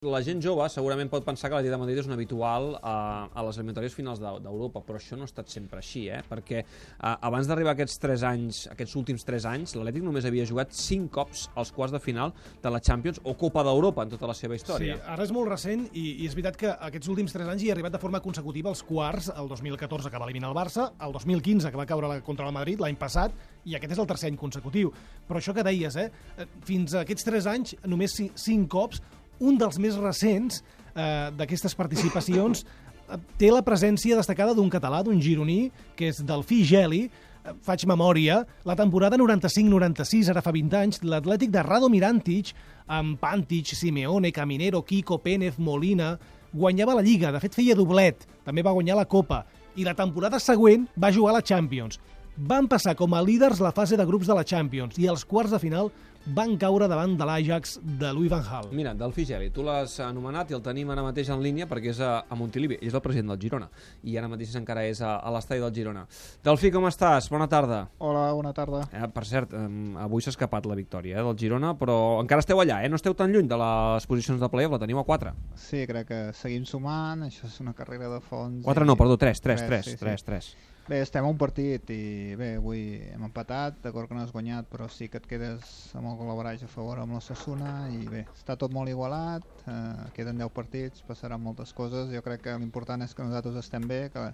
La gent jove segurament pot pensar que l'Atlètic de Madrid és un habitual a, a les eliminatòries finals d'Eu- d'Europa, però això no ha estat sempre així, eh? perquè a, abans d'arribar aquests 3 anys, aquests últims 3 anys, l'Atlètic només havia jugat 5 cops als quarts de final de la Champions o Copa d'Europa en tota la seva Sí, història. ara és molt recent i, i és veritat que aquests últims 3 anys hi ha arribat de forma consecutiva als quarts, el 2014 que va eliminar el Barça, el 2015 que va caure la- contra el Madrid l'any passat i aquest és el tercer any consecutiu. Però això que deies, eh, eh, fins a aquests 3 anys només 5 cops, un dels més recents eh, d'aquestes participacions eh, té la presència destacada d'un català, d'un gironí, que és Delfí Geli, Eh, faig memòria, la temporada 95-96, ara fa 20 anys, l'Atlètic de Rado Mirantic, amb Pantic, Simeone, Caminero, Kiko, Pénez, Molina, guanyava la Lliga, de fet feia doblet, també va guanyar la Copa, i la temporada següent va jugar a la Champions. Van passar com a líders la fase de grups de la Champions i als quarts de final van caure davant de l'Ajax de Louis van Gaal. Mira, Delfí Geli, tu l'has anomenat i el tenim ara mateix en línia perquè és a, a Montilivi, és el president del Girona i ara mateix encara és a, a l'estadi del Girona. Delfí, com estàs? Bona tarda. Hola, bona tarda. Eh, per cert, eh, avui s'ha escapat la victòria eh, del Girona, però encara esteu allà, eh? no esteu tan lluny de les posicions de playoff, la teniu a 4. Sí, crec que seguim sumant, això és una carrera de fons. 4 i- no, perdó, 3, 3, Tres, 3, sí, sí. 3, 3. Bé, estem a un partit i bé, avui hem empatat, d'acord que no has guanyat, però sí que et quedes amb el col·laboratge a favor amb la Sassuna i bé, està tot molt igualat, eh, queden 10 partits, passaran moltes coses, jo crec que l'important és que nosaltres estem bé, que,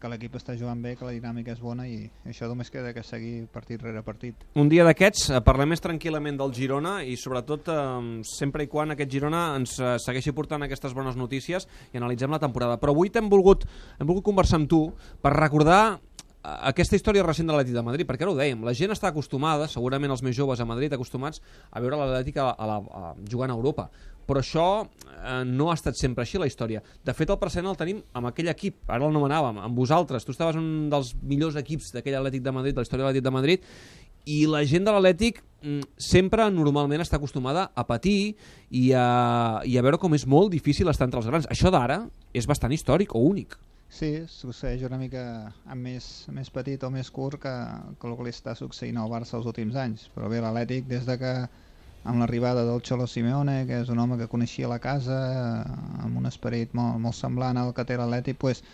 que l'equip està jugant bé, que la dinàmica és bona i això només queda que seguir partit rere partit. Un dia d'aquests eh, parlem més tranquil·lament del Girona i sobretot eh, sempre i quan aquest Girona ens eh, segueixi portant aquestes bones notícies i analitzem la temporada. Però avui t'hem volgut, hem volgut conversar amb tu per recordar aquesta història recent de l'Atlètic de Madrid, perquè ara ho dèiem, la gent està acostumada, segurament els més joves a Madrid, acostumats a veure l'Atlètic a, a, a, jugant a Europa, però això eh, no ha estat sempre així la història. De fet, el precedent el tenim amb aquell equip, ara el nomenàvem, amb vosaltres. Tu estaves un dels millors equips d'aquell Atlètic de Madrid, de la història de l'Atlètic de Madrid, i la gent de l'Atlètic mm, sempre normalment està acostumada a patir i a, i a veure com és molt difícil estar entre els grans. Això d'ara és bastant històric o únic. Sí, succeeix una mica amb més, més petit o més curt que, que el que li està succeint al Barça els últims anys. Però bé, l'Atlètic, des de que amb l'arribada del Xolo Simeone, que és un home que coneixia la casa, eh, amb un esperit molt, molt semblant al que té l'Atlètic, pues,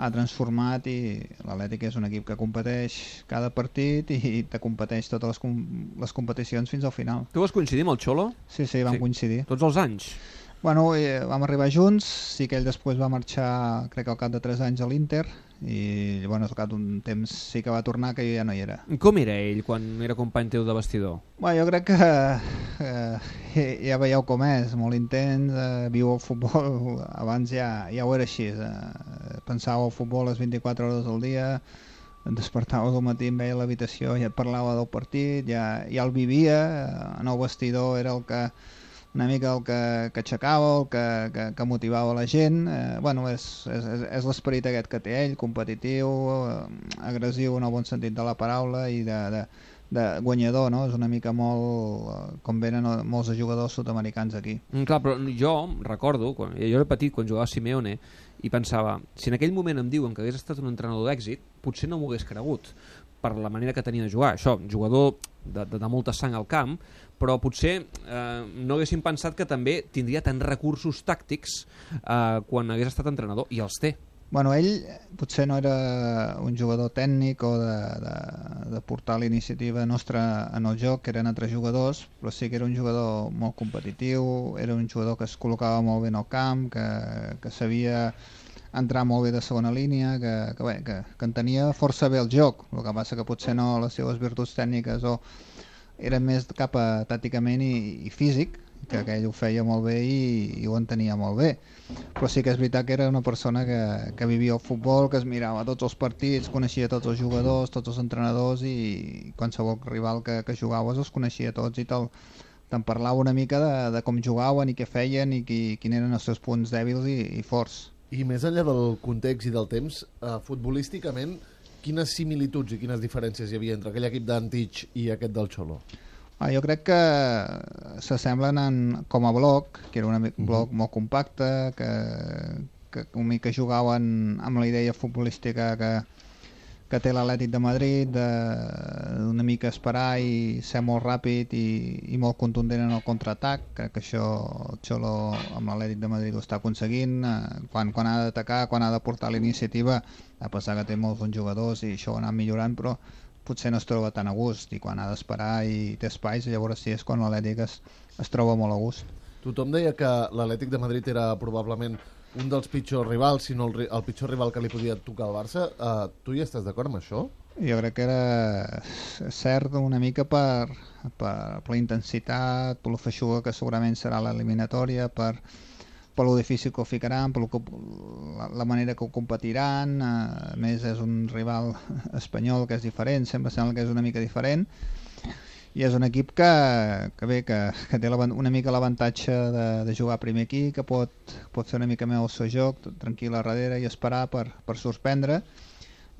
ha transformat i l'Atlètic és un equip que competeix cada partit i te competeix totes les, com les competicions fins al final. Tu vas coincidir amb el Xolo Sí, sí, vam Sí. coincidir. tots els anys? Bueno, eh, vam arribar junts, sí que ell després va marxar, crec que al cap de 3 anys a l'Inter, i bueno, al cap d'un temps sí que va tornar, que jo ja no hi era. Com era ell quan era company teu de vestidor? Bueno, jo crec que eh, ja veieu com és, molt intens, eh, viu el futbol, abans ja, ja ho era així, eh, pensava el futbol les 24 hores al dia, et despertaves al matí, em veia l'habitació i et parlava del partit, ja, ja el vivia, eh, en el vestidor era el que una mica el que, que aixecava, el que, que, que motivava la gent. Eh, bueno, és, és, és, l'esperit aquest que té ell, competitiu, eh, agressiu en el bon sentit de la paraula i de, de, de guanyador, no? És una mica molt eh, com venen molts jugadors sud-americans aquí. Mm, clar, però jo recordo, quan, jo era petit quan jugava a Simeone, i pensava, si en aquell moment em diuen que hagués estat un entrenador d'èxit, potser no m'ho hagués cregut per la manera que tenia de jugar. Això, jugador de, de, de molta sang al camp, però potser eh, no haguessin pensat que també tindria tants recursos tàctics eh, quan hagués estat entrenador, i els té. Bueno, ell potser no era un jugador tècnic o de, de, de portar la iniciativa nostra en el joc, que eren altres jugadors, però sí que era un jugador molt competitiu, era un jugador que es col·locava molt bé en el camp, que, que sabia entrar molt bé de segona línia, que, que, bé, que, que entenia força bé el joc, el que passa que potser no les seves virtuts tècniques o eren més cap a tàcticament i, i físic, que, que ell ho feia molt bé i, i ho entenia molt bé però sí que és veritat que era una persona que, que vivia el futbol, que es mirava tots els partits, coneixia tots els jugadors, tots els entrenadors i qualsevol rival que, que jugaves els coneixia tots i te'l te'n parlava una mica de, de com jugaven i què feien i qui, quin eren els seus punts dèbils i, i forts. I més enllà del context i del temps, eh, futbolísticament, quines similituds i quines diferències hi havia entre aquell equip d'Antich i aquest del Xolo? Ah, jo crec que s'assemblen en, com a bloc, que era un Mhm. bloc molt compacte, que, que una mica jugaven amb la idea futbolística que, que té l'Atlètic de Madrid d'una mica esperar i ser molt ràpid i, i molt contundent en el contraatac. Crec que això el Xolo amb l'Atlètic de Madrid ho està aconseguint. Eh, quan, quan ha d'atacar, quan ha de portar la iniciativa a pesar que té molts bons jugadors i això ho ha millorant però potser no es troba tan a gust i quan ha d'esperar i té espais llavors sí és quan l'Atlètic es, es troba molt a gust. Tothom deia que l'Atlètic de Madrid era probablement un dels pitjors rivals, si no el, el pitjor rival que li podia tocar al Barça. Uh, tu hi estàs d'acord amb això? Jo crec que era cert una mica per, per, per la intensitat, per la feixuga que segurament serà l'eliminatòria, per, per lo difícil que ho ficaran, per que, la, la manera que ho competiran, eh, a més és un rival espanyol que és diferent, sempre sembla que és una mica diferent, i és un equip que, que bé, que, que té una mica l'avantatge de, de jugar primer aquí, que pot, pot fer una mica més el seu joc, tranquil a darrere i esperar per, per sorprendre,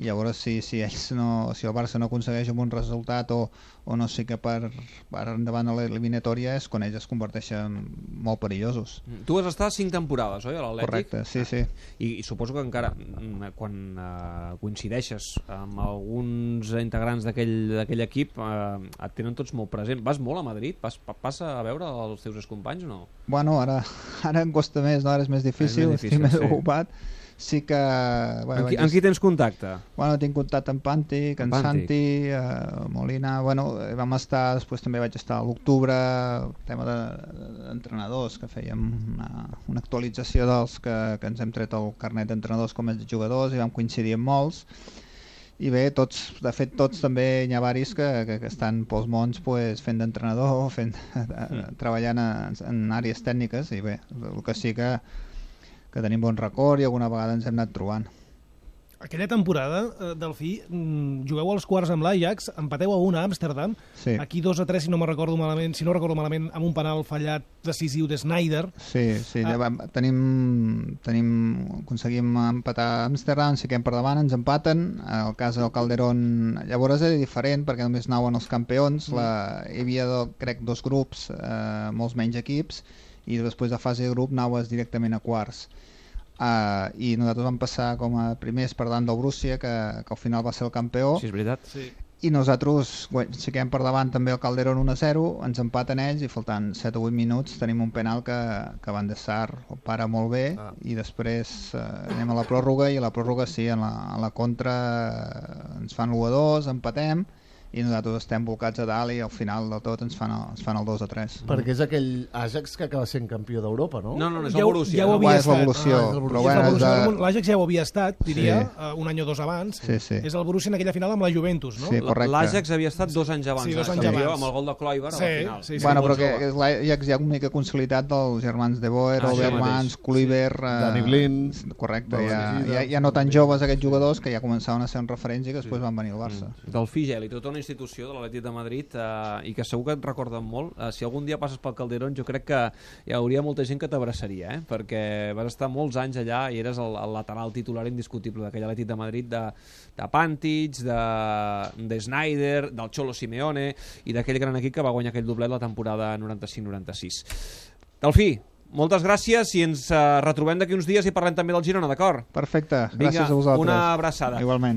i llavors si, si ells no, si el Barça no aconsegueix un bon resultat o, o no sé què per, per endavant a l'eliminatòria és quan ells es converteixen molt perillosos. Tu has estat cinc temporades, oi, a l'Atlètic? Correcte, sí, sí. I, i suposo que encara mm, quan eh, coincideixes amb alguns integrants d'aquell equip eh, et tenen tots molt present. Vas molt a Madrid? Vas, pa- passa a veure els teus companys o no? Bueno, ara, ara em costa més, no? ara és més difícil, difícil, estic més sí. ocupat. Sí que... Bueno, amb, qui, amb qui tens contacte? Bueno, tinc contacte amb Pantic, amb. Santi, eh, Molina... Bueno, eh, vam estar, després també vaig estar a l'octubre, tema de- d'entrenadors, que fèiem una, una actualització dels que, que ens hem tret el carnet d'entrenadors com a jugadors i vam coincidir amb molts. I bé, tots, de fet, tots també hi ha varis que, que, que estan pels mons pues, fent d'entrenador, fent, mm. treballant en, en àrees tècniques i bé, el que sí que, que tenim bon record i alguna vegada ens hem anat trobant. Aquella temporada, eh, Delfí, mm, jugueu als quarts amb l'Ajax, empateu a una a Amsterdam, Sí. aquí 2 a 3, si no me recordo malament, si no recordo malament, amb un penal fallat decisiu de Snyder. Sí, sí, Ah. ja tenim, tenim, aconseguim empatar a Amsterdam, si quedem per davant, ens empaten, el cas del Calderón llavors era diferent perquè només anaven els campions, Mm. la, hi havia, crec, dos grups, eh, molts menys equips, i després de fase de grup anaves directament a quarts. Uh, i nosaltres vam passar com a primers per davant del Brússia que, que al final va ser el campió Sí, és veritat. Sí. i nosaltres quedem per davant també el Calderón 1-0 ens empaten ells i faltant 7 o 8 minuts tenim un penal que, que Van de Sar ho para molt bé Ah. i després eh, anem a la pròrroga i a la pròrroga sí, en la, a la contra eh, ens fan l'1-2, empatem i nosaltres estem volcats a dalt i al final del tot ens fan el, ens fan el 2-3 Perquè és aquell Ajax que acaba sent campió d'Europa, no? No, no, no, és Ja Borussia. ja ho no? havia és estat. l'evolució, Ah, però bueno, de... L'Ajax ja ho havia estat, diria, Sí. eh, un any o dos abans. Sí, sí. És el Borussia en aquella final amb la Juventus, no? Sí, correcte. L'Ajax havia estat dos anys abans. Sí, dos eh, anys abans. Amb el gol de Kluivert Sí, a la final. sí, sí. Bueno, però que l'Ajax hi ha una mica consolidat dels germans De Boer, Ah, Obermans, mateix. Kluivert... eh, Dani Blind, Correcte, ja, ja, ja no tan joves aquests jugadors que ja començaven a ser un referents i que després van venir al Barça. Del Figel i tota una institució de l'Atlètic de Madrid eh, i que segur que et recorden molt. Eh, si algun dia passes pel Calderón jo crec que hi hauria molta gent que t'abraçaria, eh? perquè vas estar molts anys allà i eres el, el lateral titular indiscutible d'aquell Atlètic de Madrid de, de Pantic, de, de Snyder, del Cholo Simeone i d'aquell gran equip que va guanyar aquell doblet la temporada 95-96. Delfí, moltes gràcies i ens eh, retrobem d'aquí uns dies i parlem també del Girona, d'acord? Perfecte, Vinga, gràcies a vosaltres. una abraçada. Igualment.